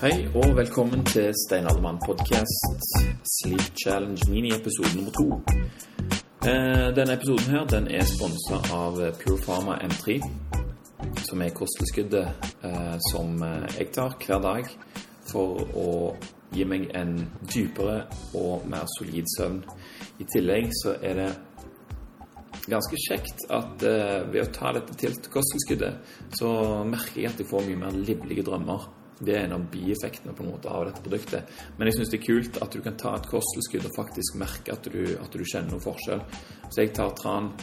Hei og velkommen til Stein Aldermann podcast Sleep Challenge mini-episode nummer to. Eh, denne episoden her den er sponsa av Pure Pharma M3, som er kosttilskuddet eh, som jeg tar hver dag for å gi meg en dypere og mer solid søvn. I tillegg så er det ganske kjekt at uh, ved å ta dette til kosttilskuddet, så merker jeg at jeg får mye mer livlige drømmer. Det er en av bieffektene på en måte av dette produktet. Men jeg syns det er kult at du kan ta et kosttilskudd og faktisk merke at du, at du kjenner noen forskjell. Så jeg tar tran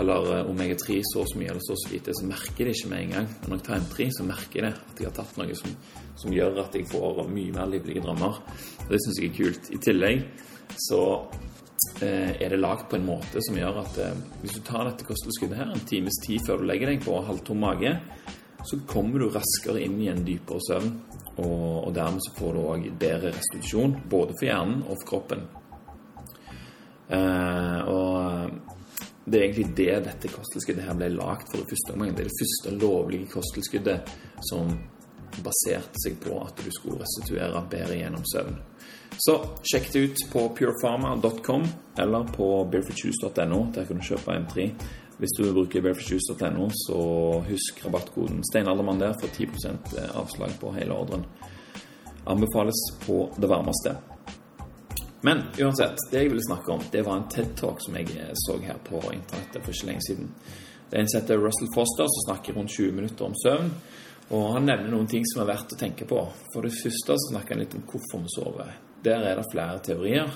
eller uh, omega-3 så så mye eller så så lite, så merker jeg det ikke med en gang. Men når jeg tar M3, så merker jeg det at jeg har tatt noe som, som gjør at jeg får mye mer livlige drømmer. Og det syns jeg er kult. I tillegg så Eh, er det lagd på en måte som gjør at eh, hvis du tar dette kosttilskuddet her en times tid før du legger deg på halvtom mage, så kommer du raskere inn i en dypere søvn. Og, dermed så får du òg bedre restitusjon, både for hjernen og for kroppen. Eh, og det er egentlig det dette kosttilskuddet her ble lagd for i første omgang. Det er det første lovlige kosttilskuddet som baserte seg på at du skulle restituere bedre gjennom søvn. Så sjekk det ut på purepharma.com eller på barefootjuice.no. Der kan du kjøpe M3. Hvis du bruker barefootjuice.no, så husk rabattkoden Steinaldermann der for 10 eh, avslag på hele ordren. Anbefales på det varmeste. Men uansett, det jeg ville snakke om, det var en TED-talk som jeg eh, så her på internettet for ikke lenge siden. Det er en som heter Russell Foster, som snakker rundt 20 minutter om søvn. Og han nevner noen ting som er verdt å tenke på. For det første så snakker han litt om hvorfor vi sover. Der er det flere teorier.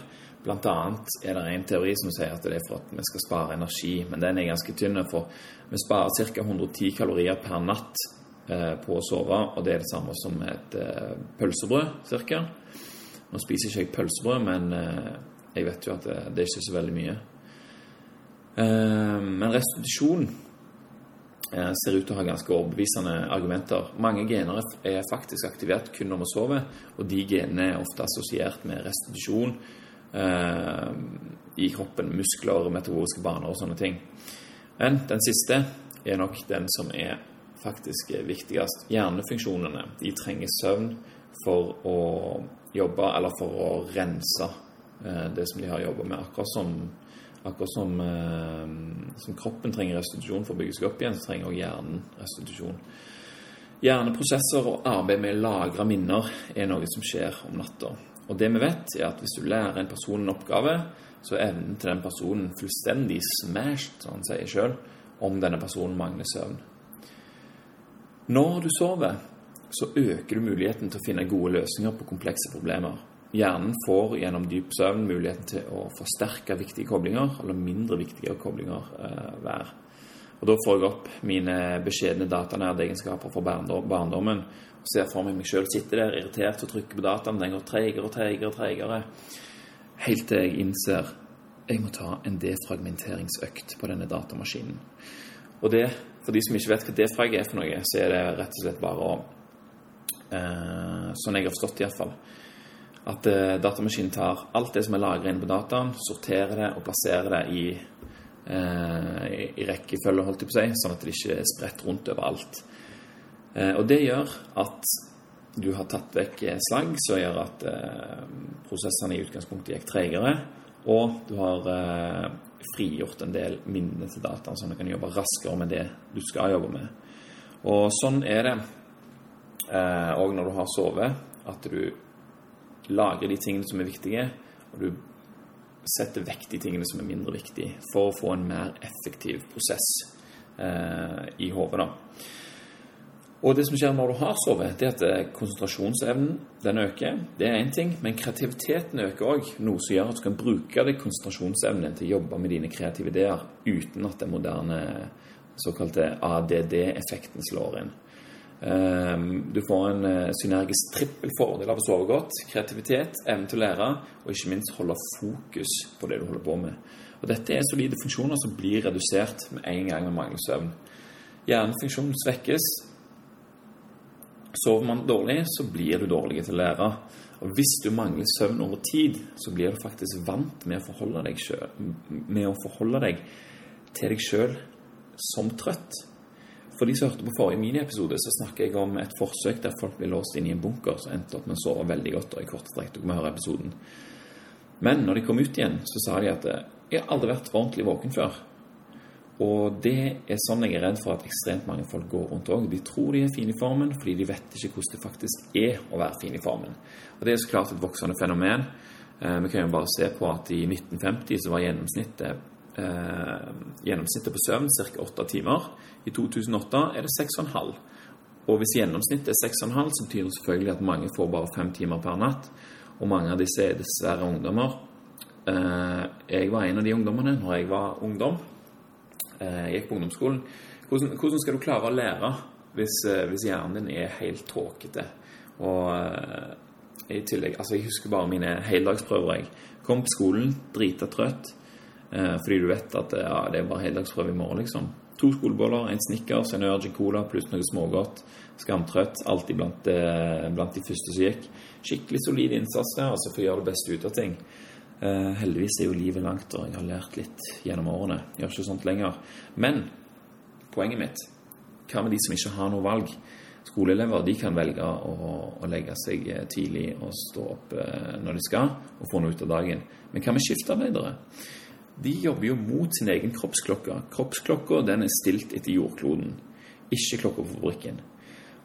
Blant annet er det en teori som sier at det er for at vi skal spare energi, men den er ganske tynn. For vi sparer ca. 110 kalorier per natt eh, på å sove, og det er det samme som et eh, pølsebrød ca. Nå spiser ikke jeg pølsebrød, men eh, jeg vet jo at det, det er ikke så veldig mye. Men restitusjon ser ut til å ha ganske overbevisende argumenter. Mange gener er faktisk aktivert kun når vi sover, og de genene er ofte assosiert med restitusjon eh, i kroppen, muskler, metaboliske baner og sånne ting. Men den siste er nok den som er faktisk viktigst. Hjernefunksjonene de trenger søvn for å jobbe, eller for å rense eh, det som de har jobba med. Akkurat som Akkurat som, eh, som, kroppen trenger restitusjon for å bygge seg opp igjen, så trenger også hjernen restitusjon. Hjerneprosesser og arbeid med å lagre minner er noe som skjer om natta. Og det vi vet, er at hvis du lærer en person en oppgave, så er evnen til den personen fullstendig smashed, som han sier sjøl, om denne personen mangler søvn. Når du sover, så øker du muligheten til å finne gode løsninger på komplekse problemer. Hjernen får gjennom dyp søvn muligheten til å forsterke viktige koblinger, eller mindre viktige koblinger, eh, hver. Og Da får jeg opp mine beskjedne datanærdeegenskaper for barndommen. og Ser for meg meg sjøl sitte der irritert og trykke på dataen. Den går treigere og treigere og treigere. Helt til jeg innser jeg må ta en defragmenteringsøkt på denne datamaskinen. Og det, for de som ikke vet hva defrag er for noe, så er det rett og slett bare å eh, Sånn jeg har forstått det iallfall at eh, datamaskinen tar alt det som er lagra inn på dataen, sorterer det og plasserer det i, eh, i rekkefølge, holdt jeg på å si, sånn at det ikke er spredt rundt overalt. Eh, og det gjør at du har tatt vekk slagg, som gjør at eh, prosessene i utgangspunktet gikk tregere, og du har eh, frigjort en del minner til dataen, sånn at du kan jobbe raskere med det du skal jobbe med. Og sånn er det òg eh, når du har sovet, at du lagre de tingene som er viktige, og du setter vekk de tingene som er mindre viktige, for å få en mer effektiv prosess eh, i hodet. Og det som skjer når du har sovet, det er at eh, konsentrasjonsevnen den øker. Det er én ting, men kreativiteten øker òg, noe som gjør at du kan bruke det konsentrasjonsevnen til å jobbe med dine kreative ideer uten at den moderne såkalte ADD-effekten slår inn. Ehm, du får en eh, synergisk trippelfordel av å sove godt. Kreativitet, evne til å lære, og ikke minst holde fokus på det du holder på med. Og Dette er solide funksjoner som blir redusert med en gang med mangler søvn. Hjernefunksjonen svekkes. Sover man dårlig, så blir du dårlig til å lære. Og hvis du mangler søvn over tid, så blir du faktisk vant med å forholde deg, selv, å forholde deg til deg sjøl som trøtt. For de som hørte på forrige miniepisode, så snakker jeg om et forsøk der folk ble låst inn i en bunker som endte opp med å sove veldig godt. og i korte trekk, dere må høre episoden. Men når de kom ut igjen, så sa de at jeg har aldri vært ordentlig våken før. Og det er sånn jeg er redd for at ekstremt mange folk går rundt òg. De tror de er fine i formen fordi de vet ikke hvordan det faktisk er å være fin i formen. Og det er så klart et voksende fenomen. Eh, vi kan jo bare se på at i 1950 så var gjennomsnittet, eh, gjennomsnittet på søvn ca. åtte timer. I 2008 er det 6,5. Og hvis gjennomsnittet er 6,5, så betyr det selvfølgelig at mange får bare fem timer per natt. Og mange av disse er dessverre ungdommer. Eh, jeg var en av de ungdommene når jeg var ungdom. Eh, jeg gikk på ungdomsskolen. Hvordan, hvordan, skal du klare å lære hvis, eh, hvis hjernen din er helt tåkete? Og eh, i tillegg Altså, jeg husker bare mine heldagsprøver. Jeg kom på skolen drita trøtt fordi du vet at ja, det er bare heldagsprøve i morgen, liksom. To skoleboller, en Snickers, en Urgent Cola pluss noe smågodt. Skamtrøtt. Alltid blant, blant, de første som gikk. Skikkelig solid innsats der altså, for å gjøre det beste ut av ting. Uh, heldigvis er jo livet langt, og jeg har lært litt gjennom årene. Gjør ikke sånt lenger. Men poenget mitt Hva med de som ikke har noe valg? Skoleelever de kan velge å, å legge seg eh, tidlig og stå opp uh, når de skal, og få noe ut av dagen. Men hva med skiftarbeidere? De jobber jo mot sin egen kroppsklokke. Kroppsklokka den er stilt etter jordkloden, ikke klokka på fabrikken.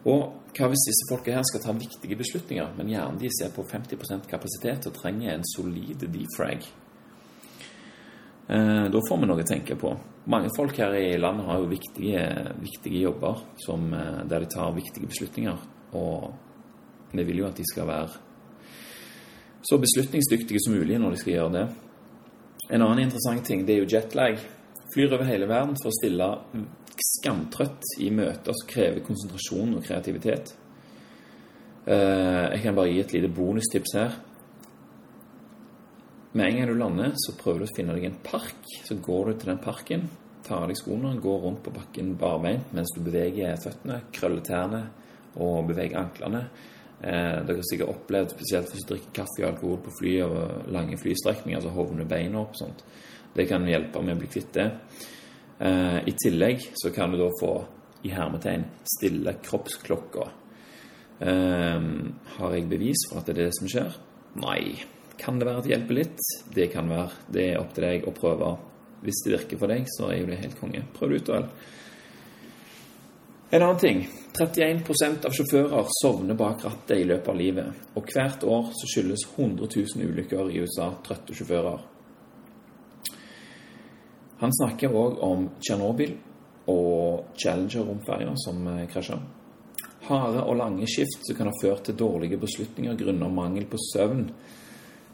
Og hva hvis disse folka her skal ta viktige beslutninger, men gjerne de ser på 50% kapasitet og trenger en solid defrag? Eh, da får vi noe å tenke på. Mange folk her i landet har jo viktige, viktige jobber som, eh, der de tar viktige beslutninger. Og vi vil jo at de skal være så beslutningsdyktige som mulig når de skal gjøre det. En annen interessant ting det er jo jetlag. Flyr over hele verden for å stille skamtrøtt i møter som krever konsentrasjon og kreativitet. Eh, jeg kan bare gi et lite bonustips her. Med en gang du lander, så prøver du å finne deg en park. Så går du til den parken, tar av deg skoene, går rundt på bakken barbeint mens du beveger føttene, krøller tærne og beveger anklene. Eh, dere har sikkert opplevd, spesielt hvis du drikker kaffe og alkohol på fly og lange flystrekninger, så hovner beina opp. sånt. Det kan hjelpe med å bli kvitt det. Eh, I tillegg så kan du da få i hermetegn stille kroppsklokka. Eh, har jeg bevis for at det er det som skjer? Nei. Kan det være at det hjelper litt? Det kan være. Det er opp til deg å prøve. Hvis det virker for deg, så er jo det helt konge. Prøv det ut, vel. En annen ting. 31% av sjåfører sovner bak rattet i løpet av livet. Og hvert år så skyldes 100 000 ulykker i USA trøtte sjåfører. Han snakker òg om Tsjernobyl og Challenger-romferja som eh, krasja. Harde og lange skift som kan ha ført til dårlige beslutninger grunnet mangel på søvn,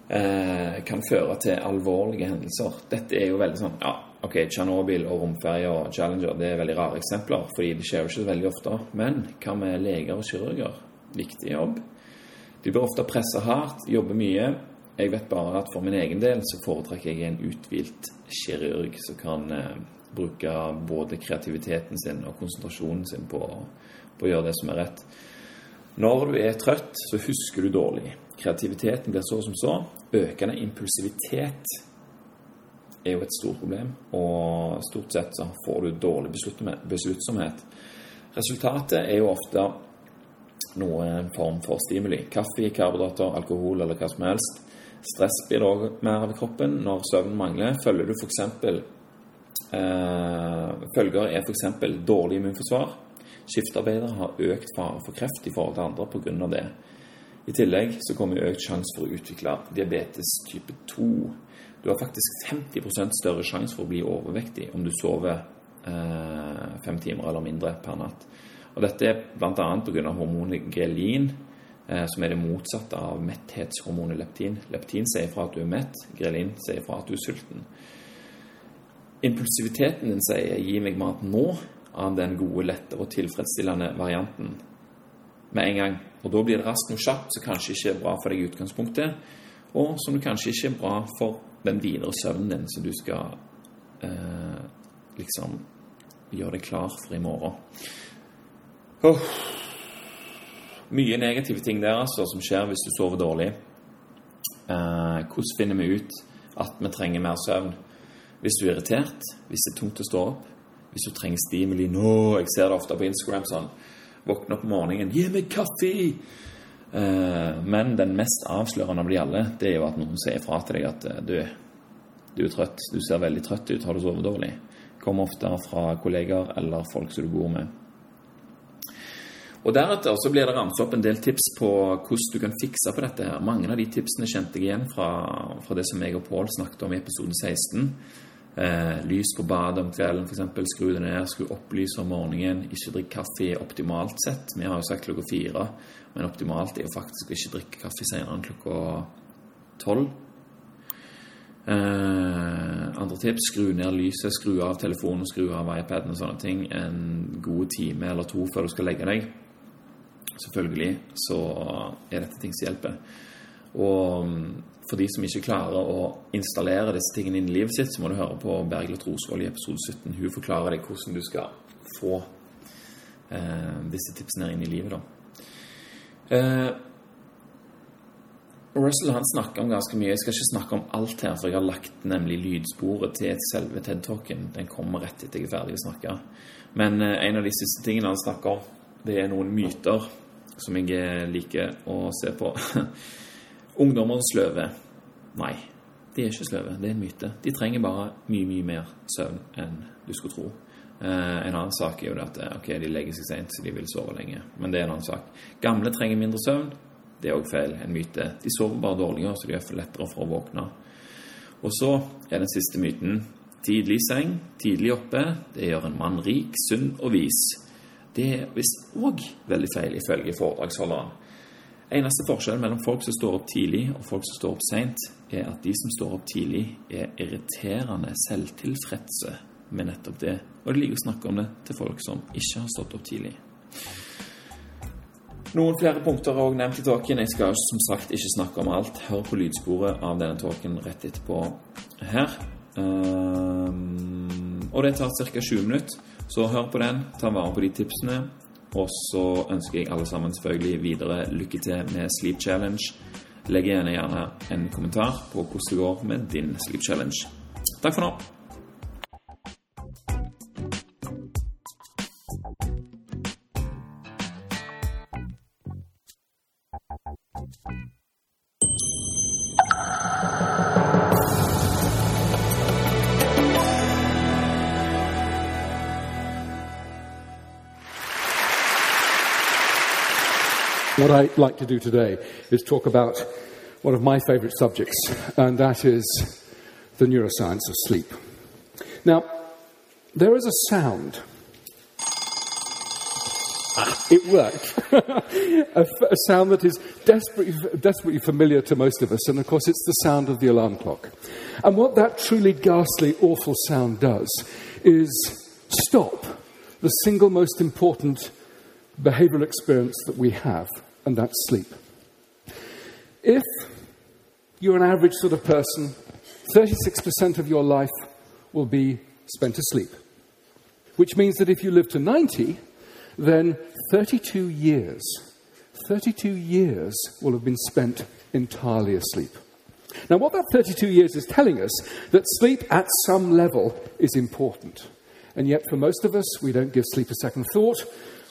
eh, kan føre til alvorlige hendelser. Dette er jo veldig sånn Ja, ok, Tsjernobyl og romferja og Challenger det er veldig rare eksempler, fordi det skjer jo ikke så veldig ofte. Men hva med leger og kirurger? Viktig jobb. De blir ofte pressa hardt, jobber mye, jeg vet bare at for min egen del så foretrekker jeg en uthvilt kirurg som kan eh, bruke både kreativiteten sin og konsentrasjonen sin på, på, å gjøre det som er rett. Når du er trøtt, så husker du dårlig. Kreativiteten blir så som så. Økende impulsivitet er jo et stort problem, og stort sett så får du dårlig besluttsomhet. Resultatet er jo ofte noen form for stimuli. Kaffe, karbohydrater, alkohol eller hva som helst Stress blir det òg mer av kroppen når søvnen mangler. Følger du f.eks. Eh, følger er f.eks. dårlig immunforsvar. Skiftarbeidere har økt fare for kreft i forhold til andre pga. det. I tillegg så kommer økt sjanse for å utvikle diabetes type 2. Du har faktisk 50% større sjanse for å bli overvektig om du sover eh, fem timer eller mindre per natt. Og Dette er bl.a. pga. hormonet grelin, Eh, som er det motsatte av metthetshormonet leptin. Leptin sier fra at du er mett, grelin sier fra at du er sulten. Impulsiviteten din sier 'gi meg mat nå' av den gode, lette og tilfredsstillende varianten med en gang. Og da blir det raskt noe kjapt som kanskje ikke er bra for deg i utgangspunktet, og som kanskje ikke er bra for den videre søvnen din som du skal eh, liksom gjøre deg klar for i morgen. Oh. Mye negative ting der altså, som skjer hvis du sover dårlig. Eh, hvordan finner vi ut at vi trenger mer søvn? Hvis du er irritert, hvis det er tungt å stå opp, hvis du trenger stimuli nå Jeg ser det ofte på Instagram sånn. Våkne opp om morgenen 'Gi meg kaffe!' Eh, men den mest avslørende av de alle, det er jo at noen sier fra til deg at eh, du, du er trøtt, du ser veldig trøtt ut, har du sovet dårlig? Kommer ofte fra kolleger eller folk som du bor med. Og Deretter så blir det ramset opp en del tips på hvordan du kan fikse på dette. her. Mange av de tipsene kjente jeg igjen fra, fra det som jeg og Pål snakket om i episode 16. Eh, lys på badet om kvelden, f.eks. Skru det ned, skru opp lyset om morgenen. Ikke drikk kaffe optimalt sett. Vi har jo sagt klokka fire, men optimalt er jo faktisk å ikke drikke kaffe senere enn klokka tolv. Eh, andre tips skru ned lyset, skru av telefonen, skru av iPaden og sånne ting en god time eller to før du skal legge deg. Selvfølgelig så er dette ting som hjelper. Og mm, for de som ikke klarer å installere disse tingene inn i livet sitt, så må du høre på Bergljot Rosvold i episode 17. Hun forklarer deg hvordan du skal få eh, disse tipsene inn i livet. da. Eh, Russell han snakker om ganske mye. Jeg skal ikke snakke om alt her, for jeg har lagt nemlig lydsporet til selve TED-talken. Den kommer rett etter jeg er ferdig å snakke. Men eh, en av de siste tingene han snakker om, det er noen myter som jeg liker å se på. Ungdommer sløve. Nei, de er ikke sløve. Det er en myte. De trenger bare mye, mye mer søvn enn du skulle tro. Eh, en annen sak er jo at eh, ok, de legger seg sent, så de vil sove lenge. Men det er en annen sak. Gamle trenger mindre søvn. Det er òg feil. En myte. De sover bare dårligere, så de er lettere for å våkne. Og så er den siste myten tidlig seng, tidlig oppe. Det gjør en mann rik, sunn og vis. Det er visst òg veldig feil, ifølge foredragsholderen. Eneste forskjellen mellom folk som står opp tidlig, og folk som står opp seint, er at de som står opp tidlig, er irriterende selvtilfredse med nettopp det. Og det liker å snakke om det til folk som ikke har stått opp tidlig. Noen flere punkter er også nevnt i talken. Jeg skal som sagt ikke snakke om alt. Hør på lydsporet av denne talken rett etterpå her. Um, og det tar ca. 20 minutter. Så hør på den, ta vare på de tipsene. Og så ønsker jeg alle sammen selvfølgelig videre lykke til med Sleep Challenge. Legg gjerne, gjerne en kommentar på hvordan det går med din Sleep Challenge. Takk for nå. What I'd like to do today is talk about one of my favorite subjects, and that is the neuroscience of sleep. Now, there is a sound. It worked. a, a, sound that is desperately, desperately familiar to most of us, and of course, it's the sound of the alarm clock. And what that truly ghastly, awful sound does is stop the single most important behavioral experience that we have and that's sleep. If you're an average sort of person, 36% of your life will be spent asleep. Which means that if you live to 90, then 32 years, 32 years will have been spent entirely asleep. Now, what that 32 years is telling us that sleep at some level is important. And yet, for most of us, we don't give sleep a second thought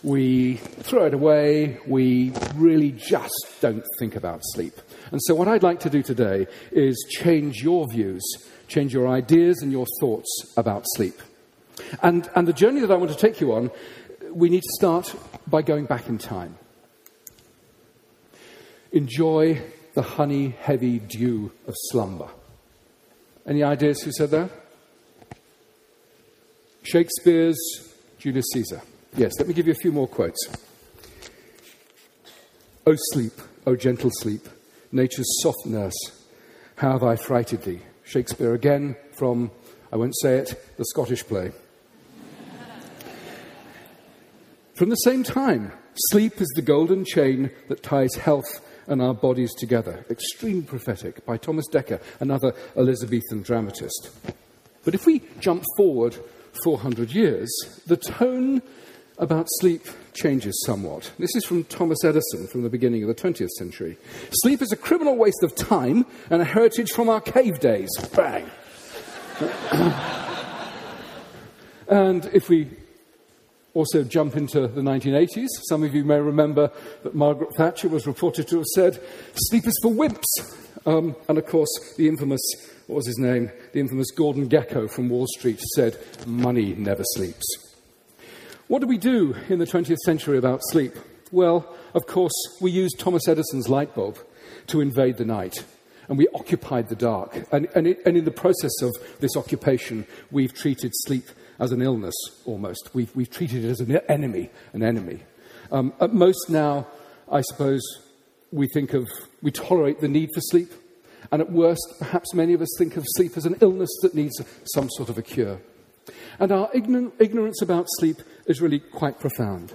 we throw it away, we really just don't think about sleep. And so, what I'd like to do today is change your views, change your ideas and your thoughts about sleep. And, and the journey that I want to take you on, we need to start by going back in time. Enjoy the honey heavy dew of slumber. Any ideas who said that? Shakespeare's Julius Caesar. Yes, let me give you a few more quotes. O sleep, O gentle sleep, nature's soft nurse, how have I frighted thee? Shakespeare again from, I won't say it, the Scottish play. from the same time, sleep is the golden chain that ties health and our bodies together. Extreme prophetic by Thomas Dekker, another Elizabethan dramatist. But if we jump forward 400 years, the tone about sleep changes somewhat. This is from Thomas Edison from the beginning of the 20th century. Sleep is a criminal waste of time and a heritage from our cave days. Bang. And if we also jump into the 1980s, some of you may remember that Margaret Thatcher was reported to have said, sleep is for wimps. Um, and of course, the infamous, what was his name? The infamous Gordon Gekko from Wall Street said, money never sleeps. What do we do in the 20th century about sleep? Well, of course, we used Thomas Edison's light bulb to invade the night and we occupied the dark. And, and, it, and, in the process of this occupation, we've treated sleep as an illness almost. We've, we've treated it as an enemy, an enemy. Um, at most now, I suppose, we think of, we tolerate the need for sleep. And at worst, perhaps many of us think of sleep as an illness that needs some sort of a cure. And our ignorance about sleep is really quite profound.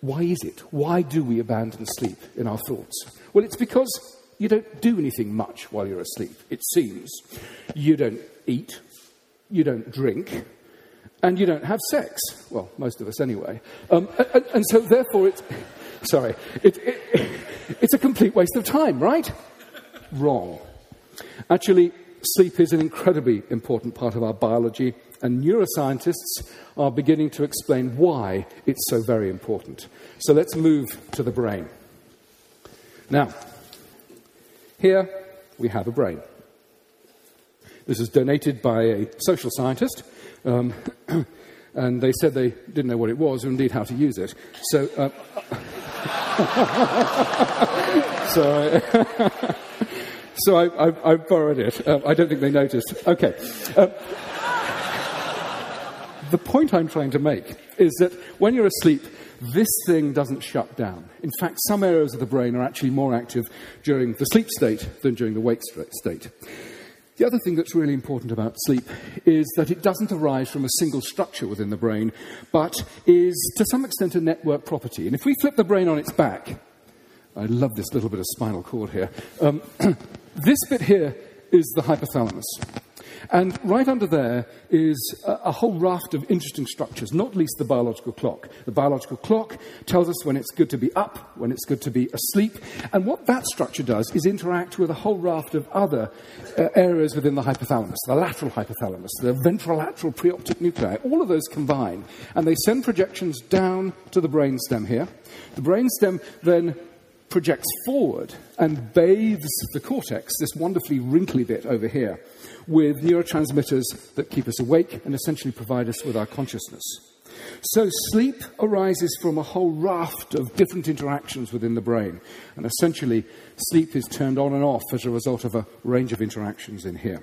Why is it? Why do we abandon sleep in our thoughts? Well, it's because you don't do anything much while you're asleep, it seems. You don't eat, you don't drink, and you don't have sex. Well, most of us anyway. Um, and, and, so, therefore, it's. Sorry. It, it, it's a complete waste of time, right? Wrong. Actually, sleep is an incredibly important part of our biology, and neuroscientists are beginning to explain why it's so very important. So let's move to the brain. Now, here we have a brain. This is donated by a social scientist, um, and they said they didn't know what it was or indeed how to use it. So, uh, so, I, so I, I, I, borrowed it. Uh, I don't think they noticed. Okay. Uh, the point I'm trying to make is that when you're asleep, this thing doesn't shut down. In fact, some areas of the brain are actually more active during the sleep state than during the wake state. The other thing that's really important about sleep is that it doesn't arise from a single structure within the brain, but is to some extent a network property. And if we flip the brain on its back, I love this little bit of spinal cord here. Um, this bit here is the hypothalamus. And right under there is a, a, whole raft of interesting structures, not least the biological clock. The biological clock tells us when it's good to be up, when it's good to be asleep. And what that structure does is interact with a whole raft of other uh, areas within the hypothalamus, the lateral hypothalamus, the ventrolateral preoptic nuclei. All of those combine, and they send projections down to the brainstem here. The brainstem then projects forward and bathes the cortex, this wonderfully wrinkly bit over here with neurotransmitters that keep us awake and essentially provide us with our consciousness. So, sleep arises from a whole raft of different interactions within the brain. And essentially, sleep is turned on and off as a result of a range of interactions in here.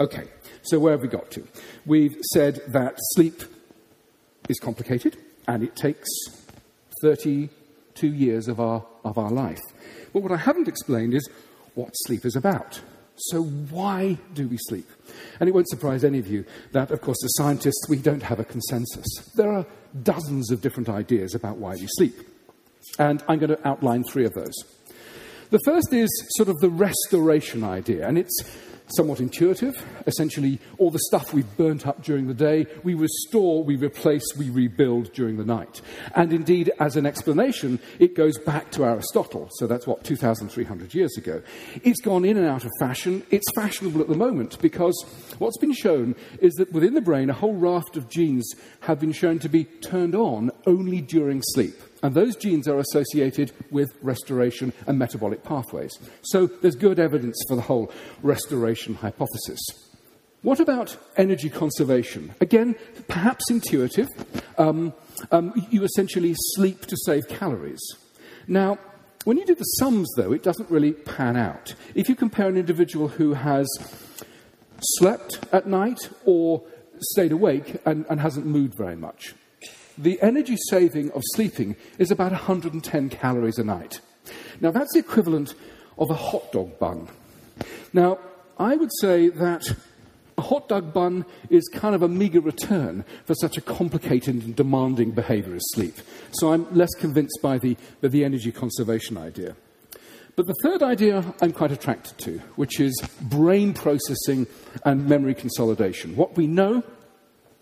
Okay, so where have we got to? We've said that sleep is complicated and it takes 32 years of our, of our life. But what I haven't explained is what sleep is about. So, why do we sleep? And it won't surprise any of you that, of course, as scientists, we don't have a consensus. There are dozens of different ideas about why we sleep. And I'm going to outline three of those. The first is sort of the restoration idea, and it's somewhat intuitive. Essentially, all the stuff we've burnt up during the day, we restore, we replace, we rebuild during the night. And indeed, as an explanation, it goes back to Aristotle. So that's what, 2,300 years ago. It's gone in and out of fashion. It's fashionable at the moment because what's been shown is that within the brain, a whole raft of genes have been shown to be turned on only during sleep. And those genes are associated with restoration and metabolic pathways. So there's good evidence for the whole restoration hypothesis. What about energy conservation? Again, perhaps intuitive. Um, um, you essentially sleep to save calories. Now, when you do the sums, though, it doesn't really pan out. If you compare an individual who has slept at night or stayed awake and, and hasn't moved very much, the energy saving of sleeping is about 110 calories a night. Now, that's the equivalent of a hot dog bun. Now, I would say that a hot dog bun is kind of a meager return for such a complicated and demanding behavior as sleep. So I'm less convinced by the, by the energy conservation idea. But the third idea I'm quite attracted to, which is brain processing and memory consolidation. What we know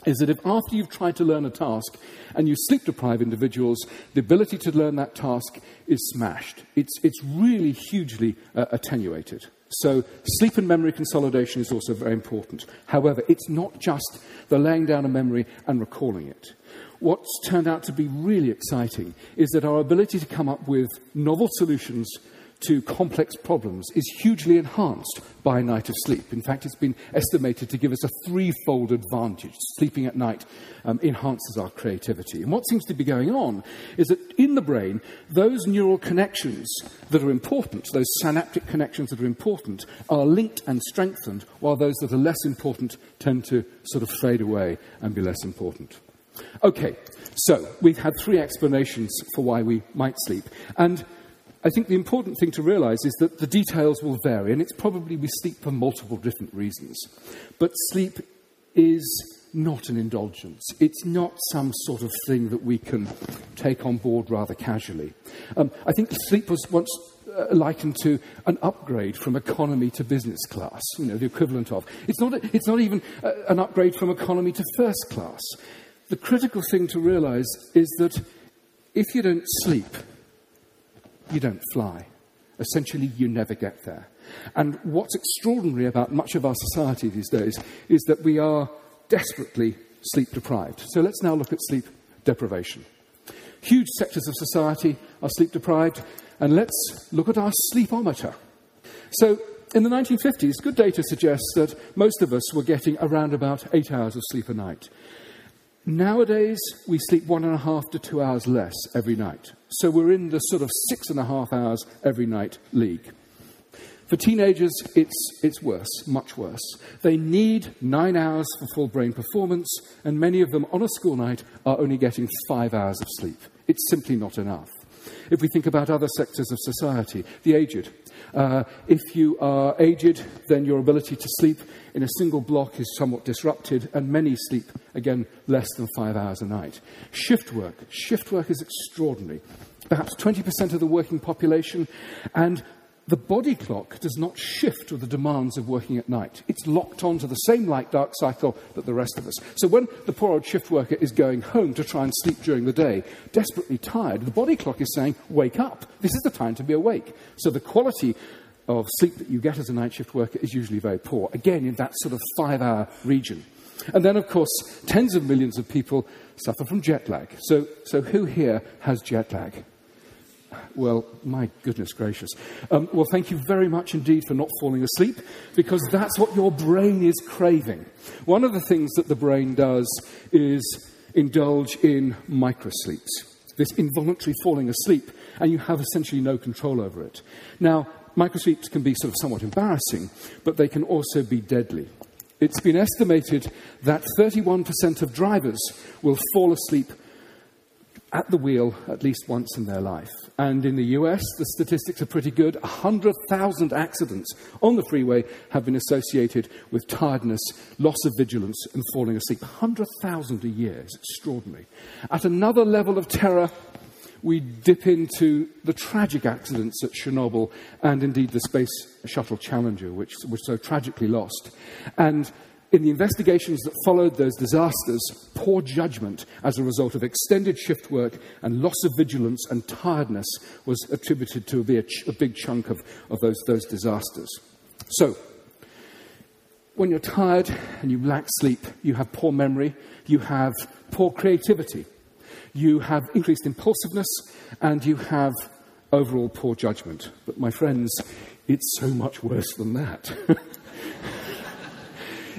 is that if after you've tried to learn a task and you sleep deprive individuals, the ability to learn that task is smashed. It's, it's really hugely uh, attenuated. So, sleep and memory consolidation is also very important. However, it's not just the laying down of memory and recalling it. What's turned out to be really exciting is that our ability to come up with novel solutions to complex problems is hugely enhanced by a night of sleep. In fact, it's been estimated to give us a threefold advantage. Sleeping at night um, enhances our creativity. And what seems to be going on is that in the brain, those neural connections that are important, those synaptic connections that are important, are linked and strengthened, while those that are less important tend to sort of fade away and be less important. Okay, so we've had three explanations for why we might sleep. And I think the important thing to realize is that the details will vary, and it's probably we sleep for multiple different reasons. But sleep is not an indulgence. It's not some sort of thing that we can take on board rather casually. Um, I think sleep was once uh, likened to an upgrade from economy to business class, you know, the equivalent of. It's not, it's not even uh, an upgrade from economy to first class. The critical thing to realize is that if you don't sleep, you don't fly. Essentially, you never get there. And what's extraordinary about much of our society these days is that we are desperately sleep deprived. So let's now look at sleep deprivation. Huge sectors of society are sleep deprived, and let's look at our sleepometer. So in the 1950s, good data suggests that most of us were getting around about eight hours of sleep a night. Nowadays, we sleep one and a half to two hours less every night. So we're in the sort of six and a half hours every night league. For teenagers, it's, it's worse, much worse. They need nine hours for full brain performance, and many of them on a school night are only getting five hours of sleep. It's simply not enough. If we think about other sectors of society, the aged, uh, if you are aged, then your ability to sleep in a single block is somewhat disrupted, and many sleep, again, less than five hours a night. Shift work. Shift work is extraordinary. Perhaps 20% of the working population, and the body clock does not shift with the demands of working at night. It's locked onto the same light dark cycle that the rest of us. So when the poor old shift worker is going home to try and sleep during the day, desperately tired, the body clock is saying, Wake up. This is the time to be awake. So the quality of sleep that you get as a night shift worker is usually very poor. Again, in that sort of five hour region. And then, of course, tens of millions of people suffer from jet lag. So, so who here has jet lag? Well, my goodness gracious. Um, well, thank you very much indeed for not falling asleep, because that's what your brain is craving. One of the things that the brain does is indulge in microsleeps, this involuntary falling asleep, and you have essentially no control over it. Now, microsleeps can be sort of somewhat embarrassing, but they can also be deadly. It's been estimated that 31% of drivers will fall asleep at the wheel at least once in their life. And in the US, the statistics are pretty good. 100,000 accidents on the freeway have been associated with tiredness, loss of vigilance, and falling asleep. 100,000 a year is extraordinary. At another level of terror, we dip into the tragic accidents at Chernobyl and indeed the Space Shuttle Challenger, which was so tragically lost. And in the investigations that followed those disasters, poor judgment as a result of extended shift work and loss of vigilance and tiredness was attributed to be a, ch- a big chunk of, of those, those disasters. So, when you're tired and you lack sleep, you have poor memory, you have poor creativity, you have increased impulsiveness, and you have overall poor judgment. But, my friends, it's so much worse than that.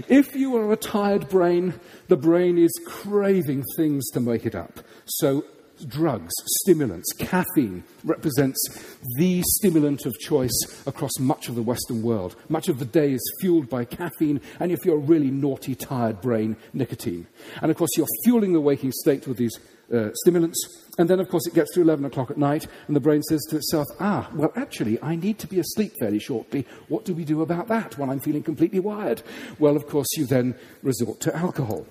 If you are a tired brain, the brain is craving things to make it up. So, drugs, stimulants, caffeine represents the stimulant of choice across much of the Western world. Much of the day is fueled by caffeine, and if you're a really naughty, tired brain, nicotine. And of course, you're fueling the waking state with these uh, stimulants. And then, of course, it gets to 11 o'clock at night, and the brain says to itself, ah, well, actually, I need to be asleep fairly shortly. What do we do about that when I'm feeling completely wired? Well, of course, you then resort to alcohol.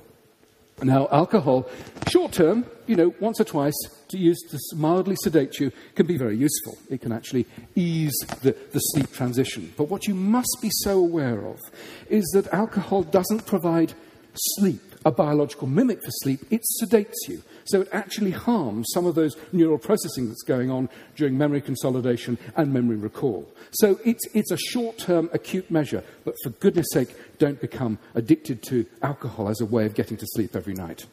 Now, alcohol, short term, you know, once or twice to use to mildly sedate you, can be very useful. It can actually ease the, the sleep transition. But what you must be so aware of is that alcohol doesn't provide sleep, a biological mimic for sleep, it sedates you. So it actually harms some of those neural processing that's going on during memory consolidation and memory recall. So it's, it's a short term acute measure, but for goodness sake, don't become addicted to alcohol as a way of getting to sleep every night.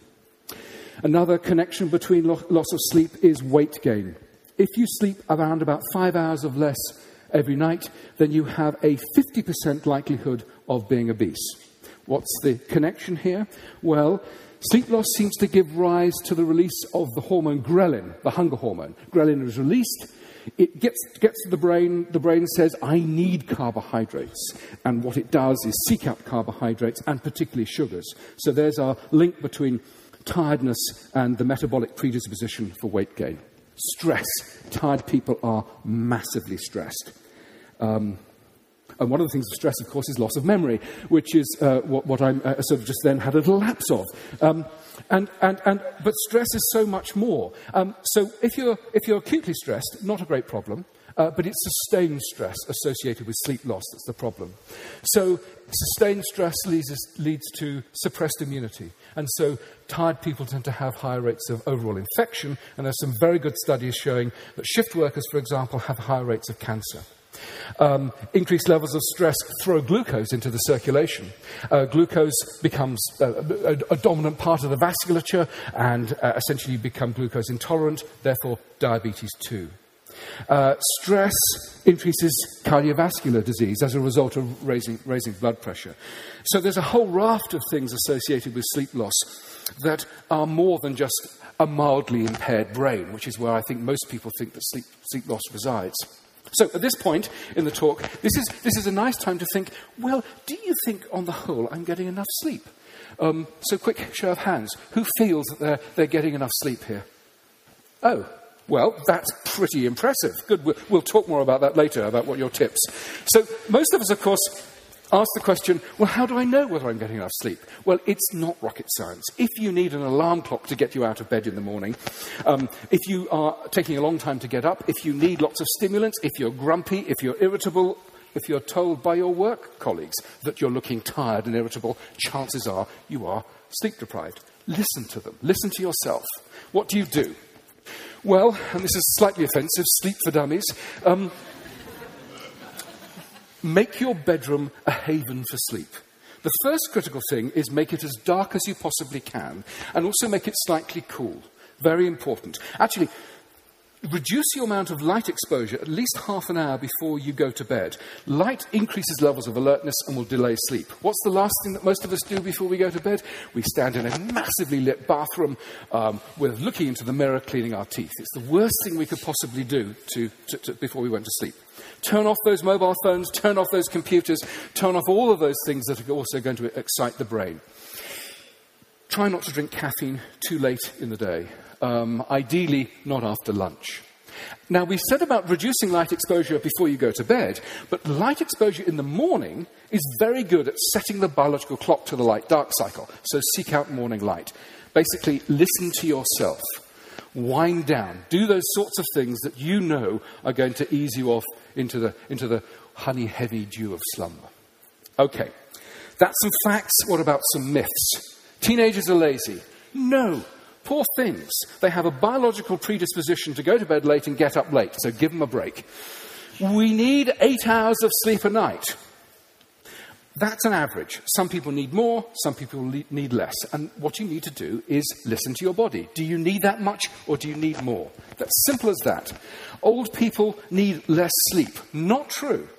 Another connection between lo- loss of sleep is weight gain. If you sleep around about five hours of less every night, then you have a 50% likelihood of being obese. What's the connection here? Well, sleep loss seems to give rise to the release of the hormone ghrelin, the hunger hormone. Ghrelin is released. It gets, gets to the brain. The brain says, I need carbohydrates. And what it does is seek out carbohydrates and particularly sugars. So there's our link between tiredness and the metabolic predisposition for weight gain. Stress. Tired people are massively stressed. Um, and one of the things of stress, of course, is loss of memory, which is uh, what, what I'm uh, sort of just then had a little lapse of. Um, and, and, and, but stress is so much more. Um, so if you're, if you're acutely stressed, not a great problem. Uh, but it's sustained stress associated with sleep loss that's the problem. So, sustained stress leads, leads to suppressed immunity. And so, tired people tend to have higher rates of overall infection. And there's some very good studies showing that shift workers, for example, have higher rates of cancer. Um, increased levels of stress throw glucose into the circulation. Uh, glucose becomes uh, a, a, dominant part of the vasculature and uh, essentially you become glucose intolerant, therefore, diabetes too. Uh, stress increases cardiovascular disease as a result of raising, raising blood pressure. So there's a whole raft of things associated with sleep loss that are more than just a mildly impaired brain, which is where I think most people think that sleep, sleep loss resides. So at this point in the talk, this is, this is a nice time to think, well, do you think on the whole I'm getting enough sleep? Um, so quick show of hands. Who feels that they're, they're getting enough sleep here? Oh, well, that's pretty impressive. Good. We'll, talk more about that later, about what your tips. So most of us, of course, ask the question, well, how do I know whether I'm getting enough sleep? Well, it's not rocket science. If you need an alarm clock to get you out of bed in the morning, um, if you are taking a long time to get up, if you need lots of stimulants, if you're grumpy, if you're irritable, if you're told by your work colleagues that you're looking tired and irritable, chances are you are sleep deprived. Listen to them. Listen to yourself. What do you do? Well, and this is slightly offensive, sleep for dummies. Um, make your bedroom a haven for sleep. The first critical thing is make it as dark as you possibly can and also make it slightly cool. Very important. Actually, reduce your amount of light exposure at least half an hour before you go to bed. Light increases levels of alertness and will delay sleep. What's the last thing that most of us do before we go to bed? We stand in a massively lit bathroom um, with looking into the mirror, cleaning our teeth. It's the worst thing we could possibly do to, to, to, before we went to sleep. Turn off those mobile phones, turn off those computers, turn off all of those things that are also going to excite the brain. Try not to drink caffeine too late in the day. Um, ideally, not after lunch. Now, we said about reducing light exposure before you go to bed, but light exposure in the morning is very good at setting the biological clock to the light dark cycle. So seek out morning light. Basically, listen to yourself. Wind down. Do those sorts of things that you know are going to ease you off into the, into the honey heavy dew of slumber. Okay, that's some facts. What about some myths? Teenagers are lazy. No, Poor things. They have a biological predisposition to go to bed late and get up late, so give them a break. We need eight hours of sleep a night. That's an average. Some people need more, some people need less. And what you need to do is listen to your body. Do you need that much or do you need more? That's simple as that. Old people need less sleep. Not true.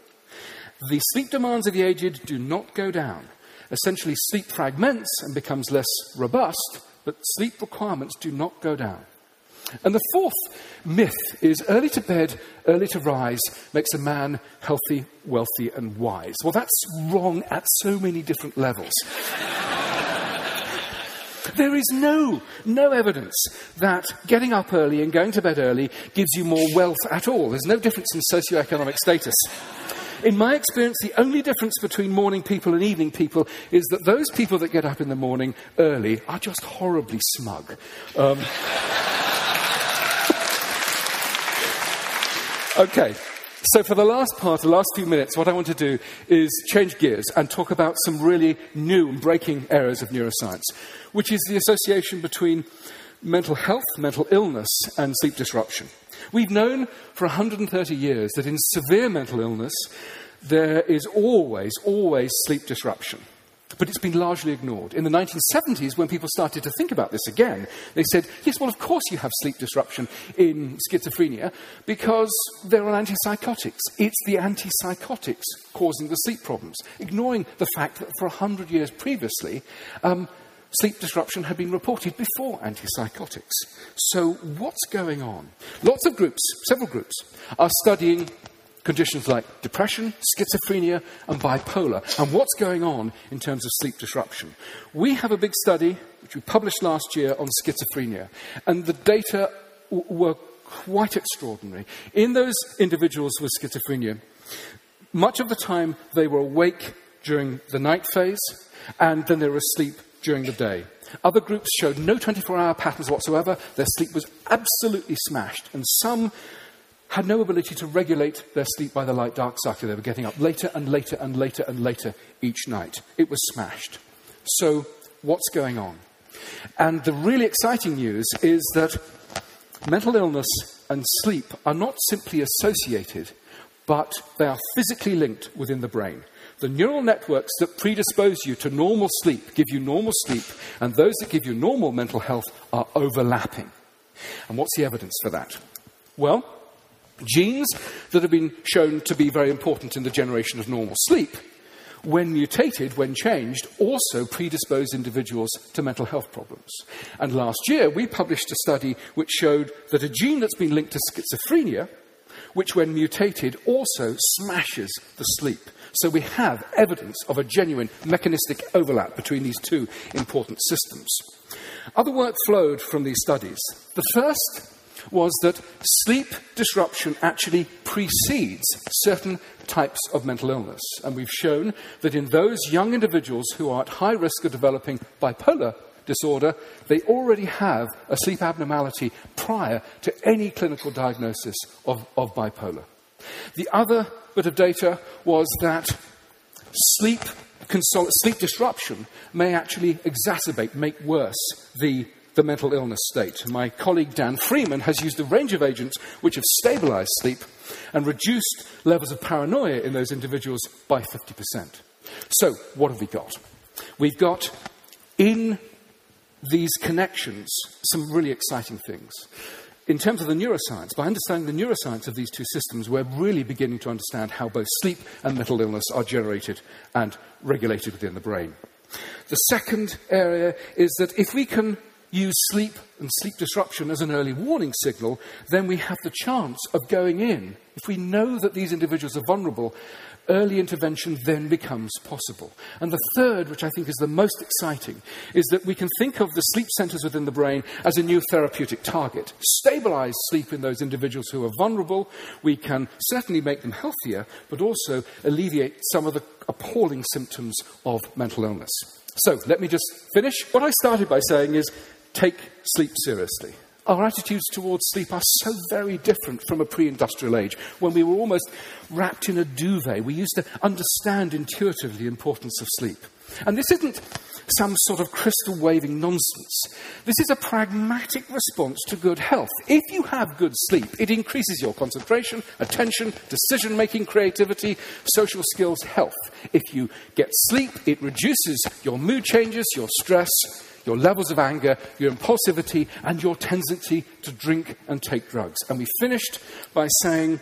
The sleep demands of the aged do not go down. Essentially, sleep fragments and becomes less robust, but sleep requirements do not go down. And the fourth myth is early to bed, early to rise makes a man healthy, wealthy, and wise. Well, that's wrong at so many different levels. there is no, no evidence that getting up early and going to bed early gives you more wealth at all. There's no difference in socioeconomic status. In my experience, the only difference between morning people and evening people is that those people that get up in the morning early are just horribly smug. Um, okay. So, for the last part, the last few minutes, what I want to do is change gears and talk about some really new and breaking areas of neuroscience, which is the association between mental health, mental illness, and sleep disruption. We've known for 130 years that in severe mental illness, there is always, always sleep disruption. But it's been largely ignored. In the 1970s, when people started to think about this again, they said, yes, well, of course you have sleep disruption in schizophrenia because there are antipsychotics. It's the antipsychotics causing the sleep problems, ignoring the fact that for 100 years previously, um, sleep disruption had been reported before antipsychotics. So, what's going on? Lots of groups, several groups, are studying conditions like depression, schizophrenia, and bipolar, and what's going on in terms of sleep disruption. We have a big study which we published last year on schizophrenia, and the data w- were quite extraordinary. In those individuals with schizophrenia, much of the time they were awake during the night phase, and then they were asleep during the day. Other groups showed no 24 hour patterns whatsoever. Their sleep was absolutely smashed, and some had no ability to regulate their sleep by the light dark cycle. They were getting up later and later and later and later each night. It was smashed. So, what's going on? And the really exciting news is that mental illness and sleep are not simply associated, but they are physically linked within the brain. The neural networks that predispose you to normal sleep give you normal sleep, and those that give you normal mental health are overlapping. And what's the evidence for that? Well, Genes that have been shown to be very important in the generation of normal sleep, when mutated, when changed, also predispose individuals to mental health problems. And last year, we published a study which showed that a gene that's been linked to schizophrenia, which when mutated also smashes the sleep. So we have evidence of a genuine mechanistic overlap between these two important systems. Other work flowed from these studies. The first was that sleep disruption actually precedes certain types of mental illness. And we've shown that in those young individuals who are at high risk of developing bipolar disorder, they already have a sleep abnormality prior to any clinical diagnosis of, of bipolar. The other bit of data was that sleep, consol- sleep disruption may actually exacerbate, make worse the the mental illness state. My colleague Dan Freeman has used a range of agents which have stabilized sleep and reduced levels of paranoia in those individuals by 50%. So, what have we got? We've got in these connections some really exciting things. In terms of the neuroscience, by understanding the neuroscience of these two systems, we're really beginning to understand how both sleep and mental illness are generated and regulated within the brain. The second area is that if we can use sleep and sleep disruption as an early warning signal, then we have the chance of going in. If we know that these individuals are vulnerable, early intervention then becomes possible. And the third, which I think is the most exciting, is that we can think of the sleep centers within the brain as a new therapeutic target. Stabilize sleep in those individuals who are vulnerable. We can certainly make them healthier, but also alleviate some of the appalling symptoms of mental illness. So let me just finish. What I started by saying is take sleep seriously. Our attitudes towards sleep are so very different from a pre industrial age when we were almost wrapped in a duvet. We used to understand intuitively the importance of sleep. And this isn't some sort of crystal waving nonsense. This is a pragmatic response to good health. If you have good sleep, it increases your concentration, attention, decision making, creativity, social skills, health. If you get sleep, it reduces your mood changes, your stress, your levels of anger, your impulsivity, and your tendency to drink and take drugs. And we finished by saying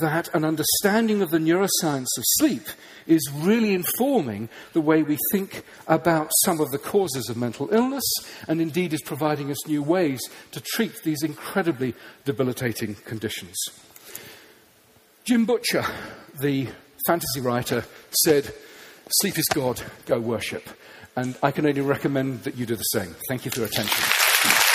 that an understanding of the neuroscience of sleep is really informing the way we think about some of the causes of mental illness and indeed is providing us new ways to treat these incredibly debilitating conditions. Jim Butcher, the fantasy writer, said, Sleep is God, go worship. And I can only recommend that you do the same. Thank you for your attention.